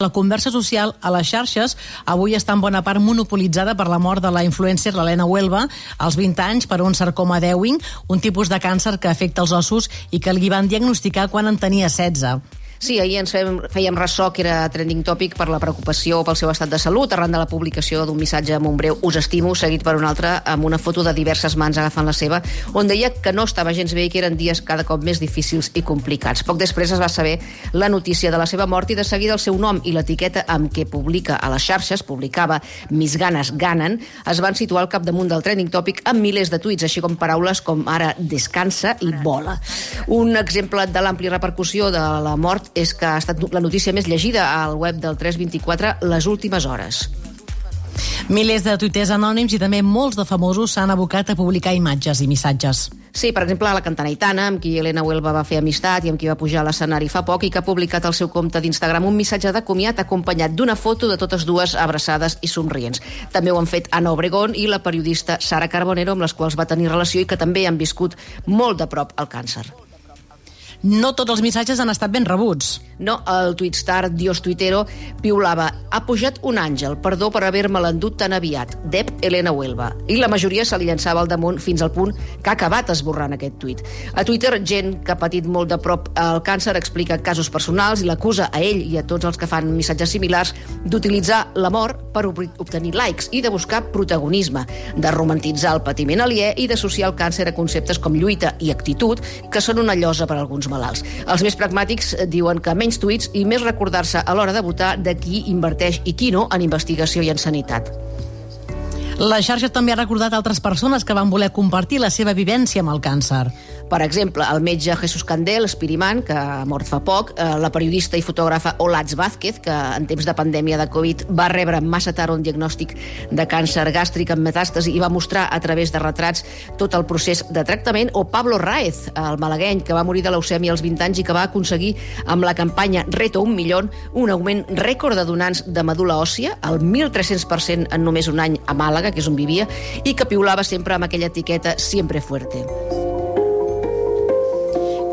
La conversa social a les xarxes avui està en bona part monopolitzada per la mort de la influencer l'Helena Huelva als 20 anys per un sarcoma d'Ewing, un tipus de càncer que afecta els ossos i que li van diagnosticar quan en tenia 16. Sí, ahir ens fèiem, fèiem ressò que era trending topic per la preocupació pel seu estat de salut arran de la publicació d'un missatge amb un breu us estimo, seguit per un altre amb una foto de diverses mans agafant la seva, on deia que no estava gens bé i que eren dies cada cop més difícils i complicats. Poc després es va saber la notícia de la seva mort i de seguida el seu nom i l'etiqueta amb què publica a les xarxes, publicava Mis ganes ganen, es van situar al capdamunt del trending topic amb milers de tuits, així com paraules com ara descansa i vola. Un exemple de l'àmplia repercussió de la mort és que ha estat la notícia més llegida al web del 324 les últimes hores. Milers de tuiters anònims i també molts de famosos s'han abocat a publicar imatges i missatges. Sí, per exemple, la cantant Aitana, amb qui Helena Huelva va fer amistat i amb qui va pujar a l'escenari fa poc i que ha publicat al seu compte d'Instagram un missatge de comiat acompanyat d'una foto de totes dues abraçades i somrients. També ho han fet Ana Obregón i la periodista Sara Carbonero, amb les quals va tenir relació i que també han viscut molt de prop el càncer. No tots els missatges han estat ben rebuts. No, el tuitstar Dios Tuitero piulava ha pujat un àngel, perdó per haver-me l'endut tan aviat, Dep Elena Huelva. I la majoria se li llançava al damunt fins al punt que ha acabat esborrant aquest tuit. A Twitter, gent que ha patit molt de prop el càncer explica casos personals i l'acusa a ell i a tots els que fan missatges similars d'utilitzar la mort per obtenir likes i de buscar protagonisme, de romantitzar el patiment aliè i d'associar el càncer a conceptes com lluita i actitud, que són una llosa per a alguns malalts. Els més pragmàtics diuen que menys tuits i més recordar-se a l'hora de votar de qui inverteix i qui no en investigació i en sanitat. La xarxa també ha recordat altres persones que van voler compartir la seva vivència amb el càncer. Per exemple, el metge Jesús Candel, Espiriman, que ha mort fa poc, eh, la periodista i fotògrafa Olatz Vázquez, que en temps de pandèmia de Covid va rebre massa tard un diagnòstic de càncer gàstric amb metàstasi i va mostrar a través de retrats tot el procés de tractament, o Pablo Raez, el malagueny, que va morir de leucèmia als 20 anys i que va aconseguir amb la campanya Reto un milió un augment rècord de donants de medul·la òssia, el 1.300% en només un any a Màlaga, que és on vivia, i que piulava sempre amb aquella etiqueta Siempre fuerte.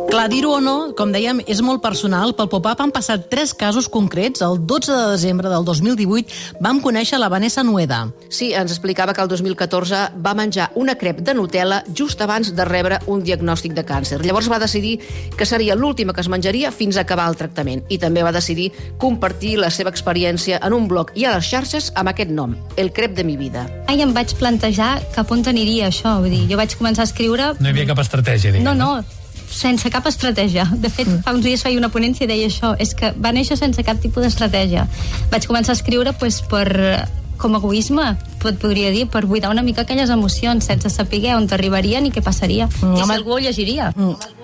Clar, dir-ho o no, com dèiem, és molt personal. Pel pop-up han passat tres casos concrets. El 12 de desembre del 2018 vam conèixer la Vanessa Nueda. Sí, ens explicava que el 2014 va menjar una crep de Nutella just abans de rebre un diagnòstic de càncer. Llavors va decidir que seria l'última que es menjaria fins a acabar el tractament. I també va decidir compartir la seva experiència en un blog i a les xarxes amb aquest nom, El crep de mi vida. Ai, em vaig plantejar cap on aniria això. Vull dir, jo vaig començar a escriure... No hi havia cap estratègia, diguem. No, no, sense cap estratègia. De fet, mm. fa uns dies feia una ponència i deia això, és que va néixer sense cap tipus d'estratègia. Vaig començar a escriure pues, per com a egoisme, pot, podria dir, per buidar una mica aquelles emocions, sense saber on t'arribarien i què passaria. Mm, I si algú ho llegiria. Mm.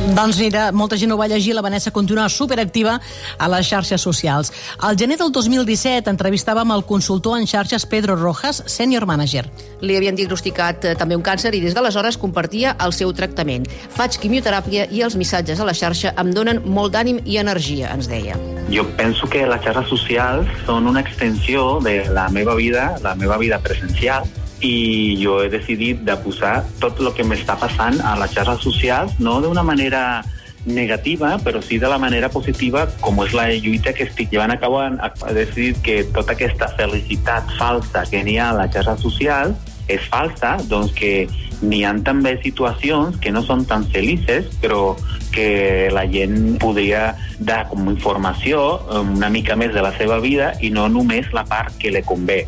Doncs mira, molta gent ho va llegir, la Vanessa continua superactiva a les xarxes socials. Al gener del 2017 entrevistàvem el consultor en xarxes Pedro Rojas, senior manager. Li havien diagnosticat eh, també un càncer i des d'aleshores compartia el seu tractament. Faig quimioteràpia i els missatges a la xarxa em donen molt d'ànim i energia, ens deia. Jo penso que les xarxes socials són una extensió de la meva vida, la meva vida presencial, i jo he decidit de posar tot el que m'està passant a les xarxes socials, no d'una manera negativa, però sí de la manera positiva, com és la lluita que estic llevant a cabo. He decidit que tota aquesta felicitat falsa que n'hi ha a les xarxes socials és falsa, doncs que n'hi ha també situacions que no són tan felices, però que la gent podria dar com informació una mica més de la seva vida i no només la part que li convé.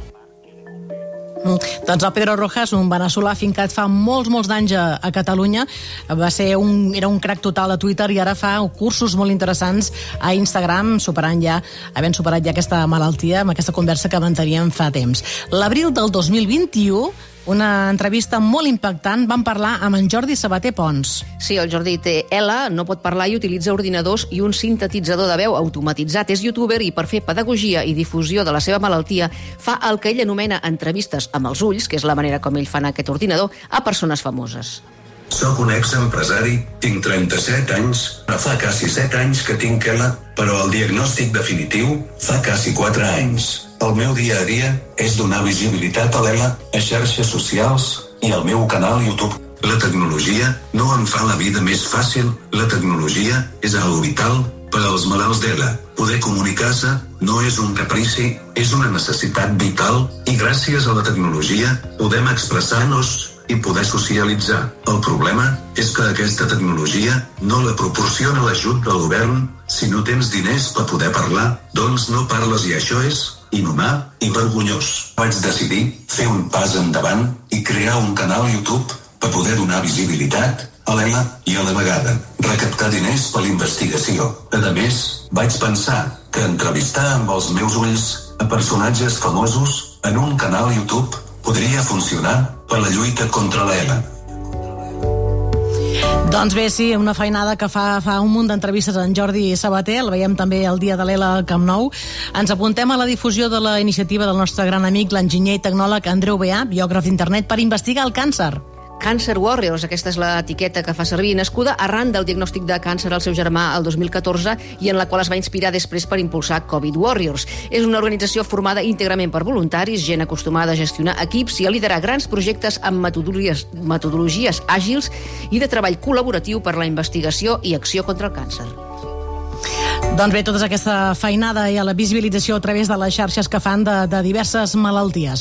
Doncs el Pedro Rojas, un veneçolà fincat fa molts, molts d'anys a, a Catalunya, va ser un, era un crack total a Twitter i ara fa cursos molt interessants a Instagram, superant ja, havent superat ja aquesta malaltia amb aquesta conversa que manteníem fa temps. L'abril del 2021 una entrevista molt impactant. Vam parlar amb en Jordi Sabater Pons. Sí, el Jordi té ELA, no pot parlar i utilitza ordinadors i un sintetitzador de veu automatitzat. És youtuber i per fer pedagogia i difusió de la seva malaltia fa el que ell anomena entrevistes amb els ulls, que és la manera com ell fa en aquest ordinador, a persones famoses. Soc un ex-empresari, tinc 37 anys, però fa quasi 7 anys que tinc ELA, però el diagnòstic definitiu fa quasi 4 anys. El meu dia a dia és donar visibilitat a l'ELA a xarxes socials i al meu canal YouTube. La tecnologia no em fa la vida més fàcil, la tecnologia és algo vital per als malalts d'ELA. Poder comunicar-se no és un caprici, és una necessitat vital i gràcies a la tecnologia podem expressar-nos i poder socialitzar. El problema és que aquesta tecnologia no la proporciona l'ajut del govern. Si no tens diners per poder parlar, doncs no parles i això és inhumà i vergonyós. Vaig decidir fer un pas endavant i crear un canal YouTube per poder donar visibilitat a l'ELA i a la vegada recaptar diners per l'investigació. A més, vaig pensar que entrevistar amb els meus ulls a personatges famosos en un canal YouTube podria funcionar per la lluita contra l'ELA. Doncs bé, sí, una feinada que fa, fa un munt d'entrevistes en Jordi Sabater, el veiem també el dia de l'ELA al Camp Nou. Ens apuntem a la difusió de la iniciativa del nostre gran amic, l'enginyer i tecnòleg Andreu Beà, biògraf d'internet, per investigar el càncer. Cancer Warriors, aquesta és l'etiqueta que fa servir, nascuda arran del diagnòstic de càncer al seu germà el 2014 i en la qual es va inspirar després per impulsar Covid Warriors. És una organització formada íntegrament per voluntaris, gent acostumada a gestionar equips i a liderar grans projectes amb metodologies, metodologies àgils i de treball col·laboratiu per la investigació i acció contra el càncer. Doncs bé, tota aquesta feinada i a la visibilització a través de les xarxes que fan de, de diverses malalties.